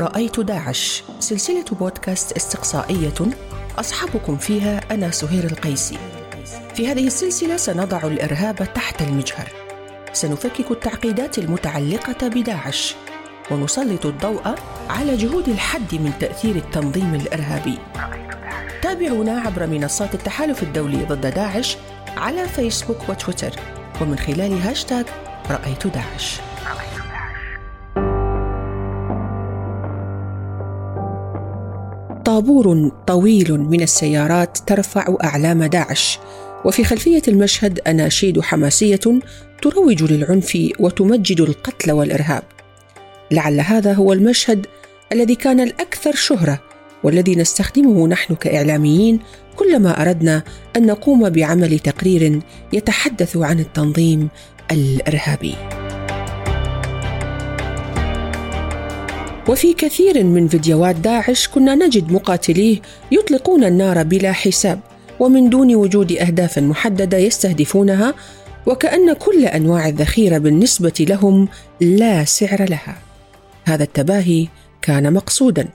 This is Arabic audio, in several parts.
رأيت داعش سلسلة بودكاست استقصائية أصحابكم فيها أنا سهير القيسي. في هذه السلسلة سنضع الإرهاب تحت المجهر. سنفكك التعقيدات المتعلقة بداعش ونسلط الضوء على جهود الحد من تأثير التنظيم الإرهابي. تابعونا عبر منصات التحالف الدولي ضد داعش على فيسبوك وتويتر ومن خلال هاشتاغ رأيت داعش. طابور طويل من السيارات ترفع أعلام داعش. وفي خلفية المشهد أناشيد حماسية تروج للعنف وتمجد القتل والإرهاب. لعل هذا هو المشهد الذي كان الأكثر شهرة والذي نستخدمه نحن كإعلاميين كلما أردنا أن نقوم بعمل تقرير يتحدث عن التنظيم الإرهابي. وفي كثير من فيديوهات داعش كنا نجد مقاتليه يطلقون النار بلا حساب ومن دون وجود أهداف محددة يستهدفونها وكأن كل أنواع الذخيرة بالنسبة لهم لا سعر لها. هذا التباهي كان مقصودا.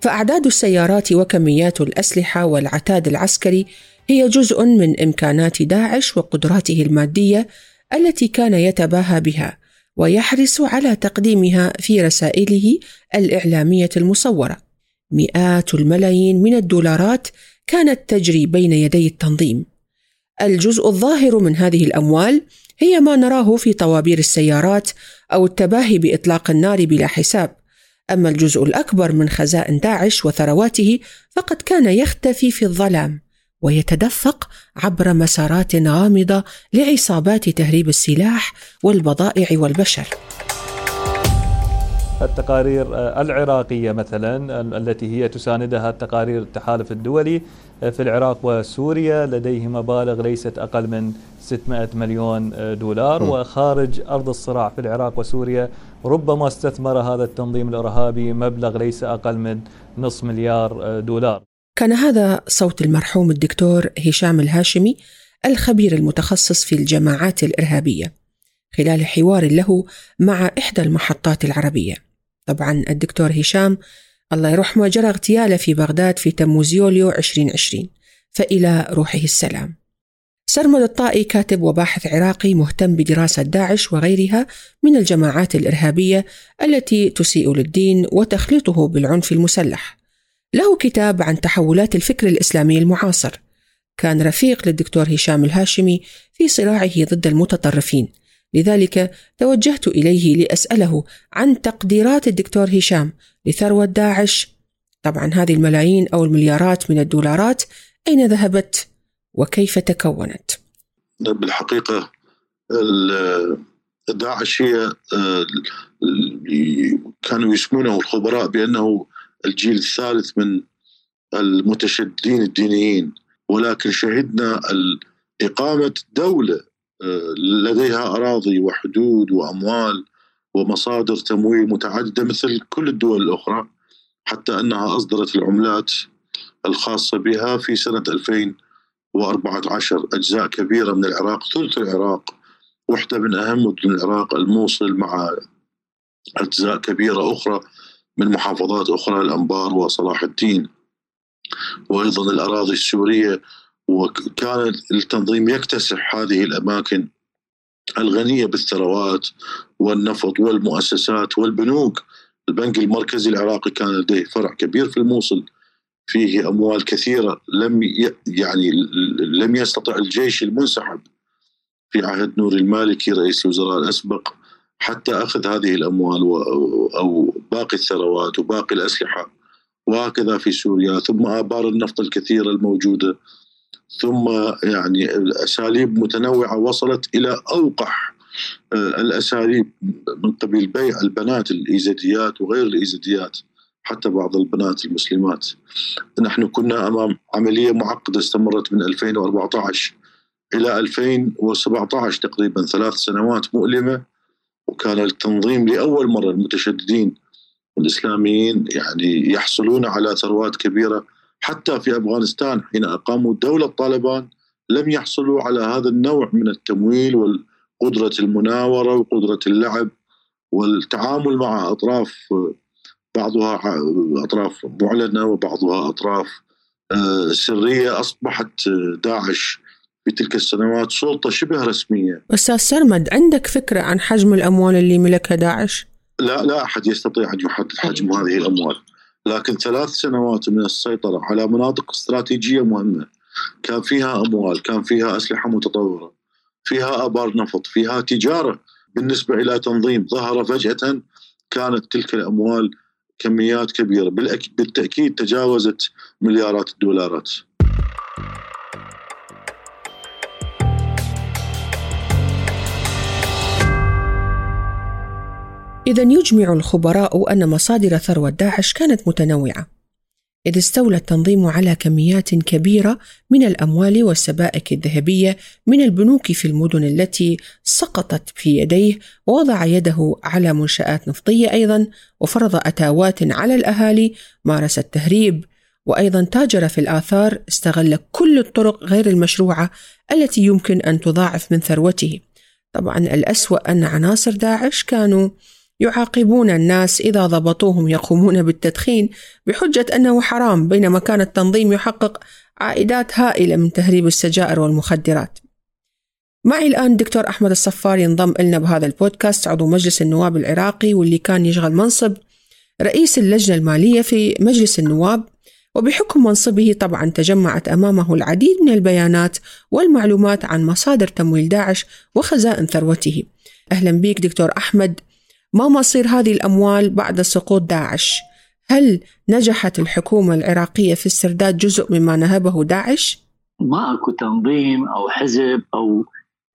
فأعداد السيارات وكميات الأسلحة والعتاد العسكري هي جزء من إمكانات داعش وقدراته المادية التي كان يتباهى بها. ويحرص على تقديمها في رسائله الإعلامية المصورة. مئات الملايين من الدولارات كانت تجري بين يدي التنظيم. الجزء الظاهر من هذه الأموال هي ما نراه في طوابير السيارات أو التباهي بإطلاق النار بلا حساب. أما الجزء الأكبر من خزائن داعش وثرواته فقد كان يختفي في الظلام. ويتدفق عبر مسارات غامضة لعصابات تهريب السلاح والبضائع والبشر. التقارير العراقية مثلا التي هي تساندها التقارير التحالف الدولي في العراق وسوريا لديه مبالغ ليست أقل من 600 مليون دولار وخارج أرض الصراع في العراق وسوريا ربما استثمر هذا التنظيم الإرهابي مبلغ ليس أقل من نصف مليار دولار. كان هذا صوت المرحوم الدكتور هشام الهاشمي الخبير المتخصص في الجماعات الإرهابية خلال حوار له مع إحدى المحطات العربية. طبعا الدكتور هشام الله يرحمه جرى اغتياله في بغداد في تموز يوليو 2020 فإلى روحه السلام. سرمد الطائي كاتب وباحث عراقي مهتم بدراسة داعش وغيرها من الجماعات الإرهابية التي تسيء للدين وتخلطه بالعنف المسلح. له كتاب عن تحولات الفكر الإسلامي المعاصر. كان رفيق للدكتور هشام الهاشمي في صراعه ضد المتطرفين. لذلك توجهت إليه لأسأله عن تقديرات الدكتور هشام لثروة داعش. طبعا هذه الملايين أو المليارات من الدولارات أين ذهبت وكيف تكونت؟ بالحقيقة داعش هي كانوا يسمونه الخبراء بأنه الجيل الثالث من المتشددين الدينيين ولكن شهدنا إقامة دولة آه، لديها أراضي وحدود وأموال ومصادر تمويل متعددة مثل كل الدول الأخرى حتى أنها أصدرت العملات الخاصة بها في سنة 2014 أجزاء كبيرة من العراق ثلث العراق واحدة من أهم مدن العراق الموصل مع أجزاء كبيرة أخرى من محافظات أخرى الأنبار وصلاح الدين. وأيضا الأراضي السورية وكان التنظيم يكتسح هذه الأماكن الغنية بالثروات والنفط والمؤسسات والبنوك. البنك المركزي العراقي كان لديه فرع كبير في الموصل فيه أموال كثيرة لم يعني لم يستطع الجيش المنسحب في عهد نور المالكي رئيس الوزراء الأسبق. حتى أخذ هذه الأموال أو باقي الثروات وباقي الأسلحة وهكذا في سوريا ثم آبار النفط الكثيرة الموجودة ثم يعني الأساليب متنوعة وصلت إلى أوقح آه، الأساليب من قبيل بيع البنات الإيزيديات وغير الإيزيديات حتى بعض البنات المسلمات. نحن كنا أمام عملية معقدة استمرت من 2014 إلى 2017 تقريبا ثلاث سنوات مؤلمة وكان التنظيم لأول مرة المتشددين الإسلاميين يعني يحصلون على ثروات كبيرة حتى في أفغانستان حين أقاموا دولة طالبان لم يحصلوا على هذا النوع من التمويل وقدره المناورة وقدرة اللعب والتعامل مع أطراف بعضها أطراف معلنة وبعضها أطراف آه، سرية أصبحت داعش. في تلك السنوات سلطة شبه رسمية. أستاذ سرمد عندك فكرة عن حجم الأموال اللي ملكها داعش؟ لا لا أحد يستطيع أن يحدد حجم هذه الأموال، لكن ثلاث سنوات من السيطرة على مناطق استراتيجية مهمة كان فيها أموال، كان فيها أسلحة متطورة، فيها آبار نفط، فيها تجارة بالنسبة إلى تنظيم ظهر فجأة كانت تلك الأموال كميات كبيرة بالتأكيد تجاوزت مليارات الدولارات. إذا يجمع الخبراء أن مصادر ثروة داعش كانت متنوعة. إذ استولى التنظيم على كميات كبيرة من الأموال والسبائك الذهبية من البنوك في المدن التي سقطت في يديه ووضع يده على منشآت نفطية أيضا وفرض أتاوات على الأهالي مارس التهريب وأيضا تاجر في الآثار استغل كل الطرق غير المشروعة التي يمكن أن تضاعف من ثروته. طبعا الأسوأ أن عناصر داعش كانوا يعاقبون الناس إذا ضبطوهم يقومون بالتدخين بحجة أنه حرام بينما كان التنظيم يحقق عائدات هائلة من تهريب السجائر والمخدرات. معي الآن دكتور أحمد الصفار ينضم لنا بهذا البودكاست عضو مجلس النواب العراقي واللي كان يشغل منصب رئيس اللجنة المالية في مجلس النواب. وبحكم منصبه طبعا تجمعت أمامه العديد من البيانات والمعلومات عن مصادر تمويل داعش وخزائن ثروته. أهلا بك دكتور أحمد. ما مصير هذه الأموال بعد سقوط داعش؟ هل نجحت الحكومة العراقية في استرداد جزء مما نهبه داعش؟ ما اكو تنظيم أو حزب أو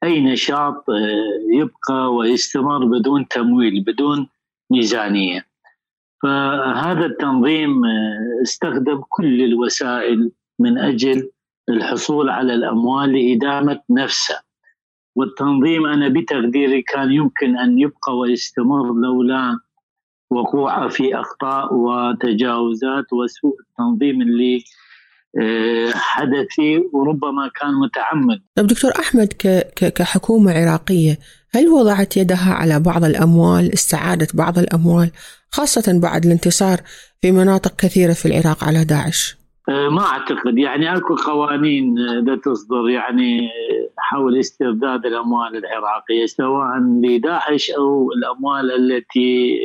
أي نشاط آه، يبقى ويستمر بدون تمويل بدون ميزانية. فهذا التنظيم آه، استخدم كل الوسائل من أجل الحصول على الأموال لإدامة نفسه. والتنظيم أنا بتقديري كان يمكن أن يبقى ويستمر لولا وقوعه في أخطاء وتجاوزات وسوء التنظيم اللي آه، حدث فيه وربما كان متعمد. طيب دكتور أحمد كحكومة عراقية هل وضعت يدها على بعض الأموال استعادت بعض الأموال خاصة بعد الانتصار في مناطق كثيرة في العراق على داعش؟ ما أعتقد يعني أكو قوانين آه، تصدر يعني حول استرداد الأموال العراقية سواء لداعش أو الأموال التي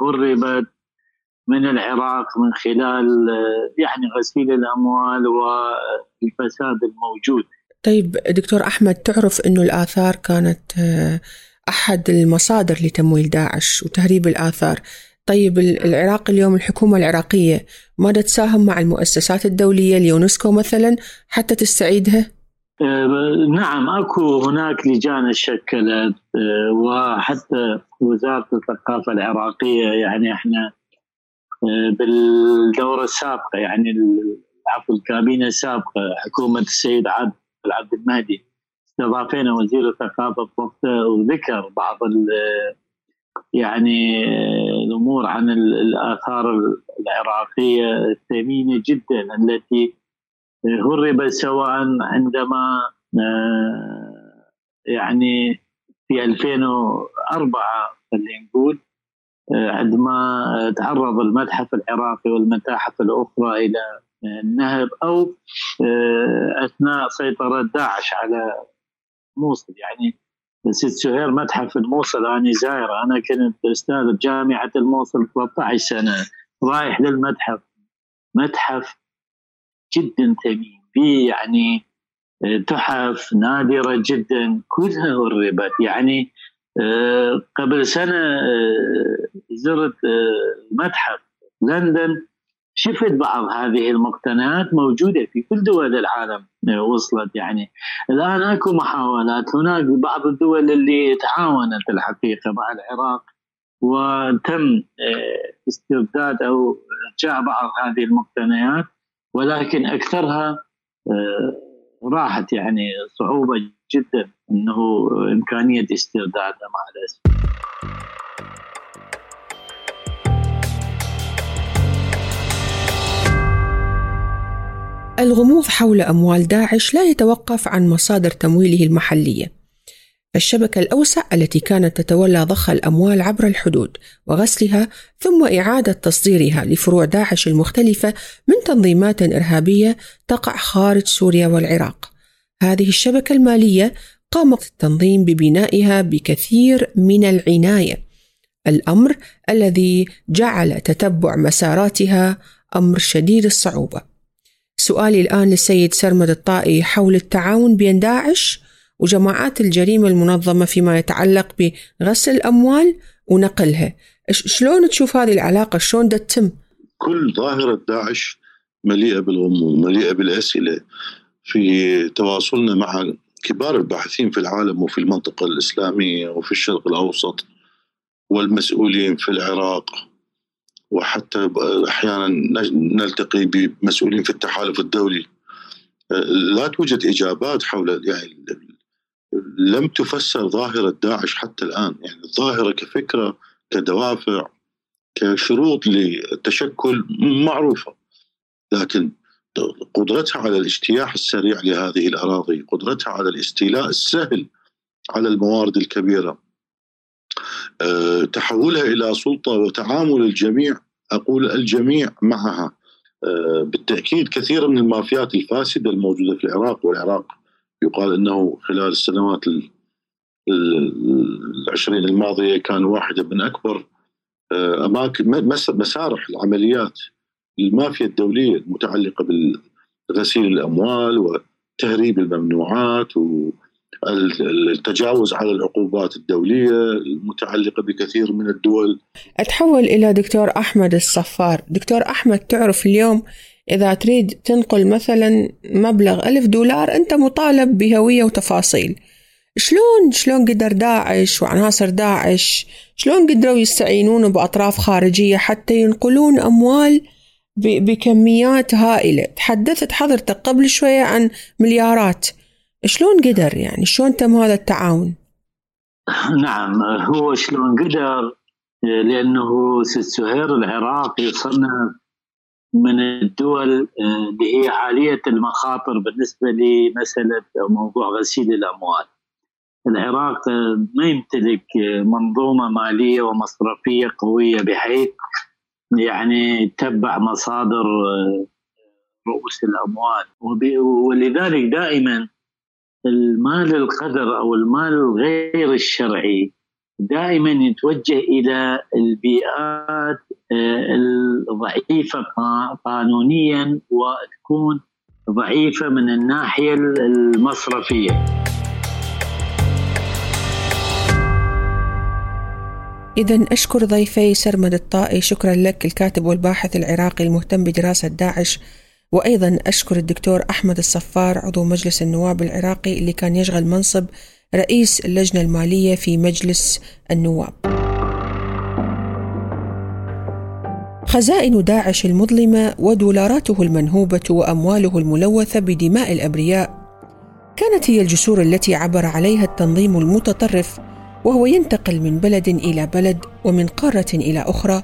هربت من العراق من خلال يعني غسيل الأموال والفساد الموجود. طيب دكتور أحمد تعرف إنه الآثار كانت أحد المصادر لتمويل داعش وتهريب الآثار. طيب العراق اليوم الحكومة العراقية ماذا تساهم مع المؤسسات الدولية اليونسكو مثلا حتى تستعيدها؟ آه، نعم أكو هناك لجان شكلت آه، وحتى وزارة الثقافة العراقية يعني إحنا آه، بالدورة السابقة يعني عفوا الكابينة السابقة حكومة السيد عبد العبد المهدي استضافينا وزير الثقافة وقته وذكر بعض يعني الأمور عن الآثار العراقية الثمينة جدا التي هرب سواء عندما آه، يعني في 2004 خلينا نقول آه، عندما تعرض المتحف العراقي والمتاحف الأخرى إلى النهب أو آه، أثناء سيطرة داعش على موصل يعني ست سهير متحف الموصل أنا زايره أنا كنت أستاذ جامعة الموصل 13 سنة. رايح للمتحف. متحف جدا ثمين. في يعني آه، تحف نادرة جدا. كلها هربت يعني آه، قبل سنة آه، زرت متحف لندن. شفت بعض هذه المقتنيات موجودة في كل دول العالم وصلت يعني الآن أكو محاولات هناك بعض الدول اللي تعاونت الحقيقة مع العراق وتم استرداد أو إرجاع بعض هذه المقتنيات ولكن أكثرها آه، راحت يعني صعوبة جدا إنه إمكانية استردادها مع الأسف. الغموض حول أموال داعش لا يتوقف عن مصادر تمويله المحلية. الشبكة الأوسع التي كانت تتولى ضخ الأموال عبر الحدود وغسلها ثم إعادة تصديرها لفروع داعش المختلفة من تنظيمات إرهابية تقع خارج سوريا والعراق. هذه الشبكة المالية قام التنظيم ببنائها بكثير من العناية. الأمر الذي جعل تتبع مساراتها أمر شديد الصعوبة. سؤالي الآن للسيد سرمد الطائي. حول التعاون بين داعش وجماعات الجريمة المنظمة فيما يتعلق بغسل الأموال ونقلها. شلون تشوف هذه العلاقة؟ شلون تتم؟ كل ظاهرة داعش مليئة بالغموض مليئة بالأسئلة. في تواصلنا مع كبار الباحثين في العالم وفي المنطقة الإسلامية وفي الشرق الأوسط والمسؤولين في العراق. وحتى أحيانا نلتقي بمسؤولين في التحالف الدولي. لا توجد إجابات حول يعني لم تفسر ظاهرة داعش حتى الآن. يعني الظاهرة كفكرة كدوافع كشروط للتشكل معروفة. لكن قدرتها على الاجتياح السريع لهذه الأراضي قدرتها على الاستيلاء السهل على الموارد الكبيرة أه، تحولها إلى سلطة وتعامل الجميع أقول الجميع معها. أه، بالتأكيد كثير من المافيات الفاسدة الموجودة في العراق والعراق يقال إنه خلال السنوات العشرين الماضية كان واحدة من أكبر آه، اماكن مسارح العمليات المافيا الدولية المتعلقة بغسيل الأموال وتهريب الممنوعات والتجاوز على العقوبات الدولية المتعلقة بكثير من الدول. أتحول إلى دكتور أحمد الصفار، دكتور أحمد تعرف اليوم إذا تريد تنقل مثلا مبلغ ألف دولار أنت مطالب بهوية وتفاصيل. شلون شلون قدر داعش وعناصر داعش شلون قدروا يستعينون بأطراف خارجية حتى ينقلون أموال بكميات هائلة؟ تحدثت حضرتك قبل شوية عن مليارات. شلون قدر يعني؟ شلون تم هذا التعاون؟ نعم هو شلون قدر؟ لأنه ست سهير العراق يصنف من الدول آه، اللي هي عالية المخاطر بالنسبة لمسألة موضوع غسيل الأموال. العراق آه، ما يمتلك آه، منظومة مالية ومصرفية قوية بحيث يعني تتبع مصادر رؤوس الأموال. ولذلك دائما المال القدر أو المال غير الشرعي دائما يتوجه إلى البيئات آه، الضعيفة قانونيا وتكون ضعيفة من الناحية المصرفية. إذا أشكر ضيفي سرمد الطائي شكرا لك الكاتب والباحث العراقي المهتم بدراسة داعش وأيضا أشكر الدكتور أحمد الصفار عضو مجلس النواب العراقي اللي كان يشغل منصب رئيس اللجنة المالية في مجلس النواب. خزائن داعش المظلمة ودولاراته المنهوبة وأمواله الملوثة بدماء الأبرياء كانت هي الجسور التي عبر عليها التنظيم المتطرف وهو ينتقل من بلد إلى بلد ومن قارة إلى أخرى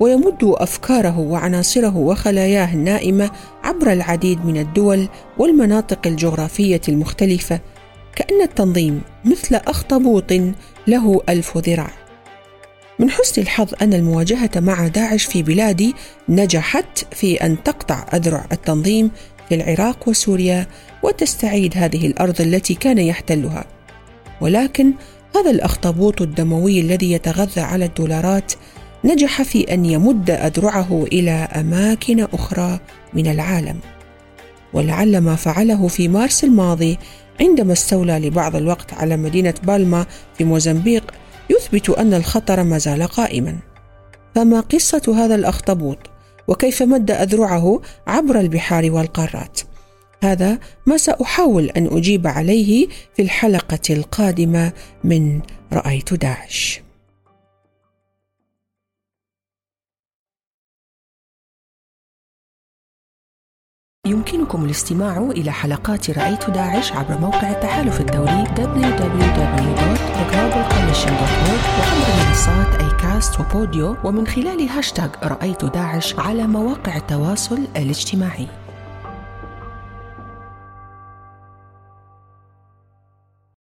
ويمد أفكاره وعناصره وخلاياه النائمة عبر العديد من الدول والمناطق الجغرافية المختلفة كأن التنظيم مثل أخطبوط له ألف ذراع. من حسن الحظ أن المواجهة مع داعش في بلادي نجحت في أن تقطع أذرع التنظيم في العراق وسوريا وتستعيد هذه الأرض التي كان يحتلها. ولكن هذا الأخطبوط الدموي الذي يتغذى على الدولارات نجح في أن يمد أذرعه إلى أماكن أخرى من العالم. ولعل ما فعله في مارس الماضي عندما استولى لبعض الوقت على مدينة بالما في موزمبيق يثبت أن الخطر ما زال قائما. فما قصة هذا الأخطبوط؟ وكيف مد أذرعه عبر البحار والقارات؟ هذا ما سأحاول أن أجيب عليه في الحلقة القادمة من رأيت داعش. يمكنكم الاستماع إلى حلقات رأيت داعش عبر موقع التحالف الدولي www.theglobalcoalition.org وعبر منصات أيكاست وبوديو ومن خلال هاشتاغ رأيت داعش على مواقع التواصل الاجتماعي.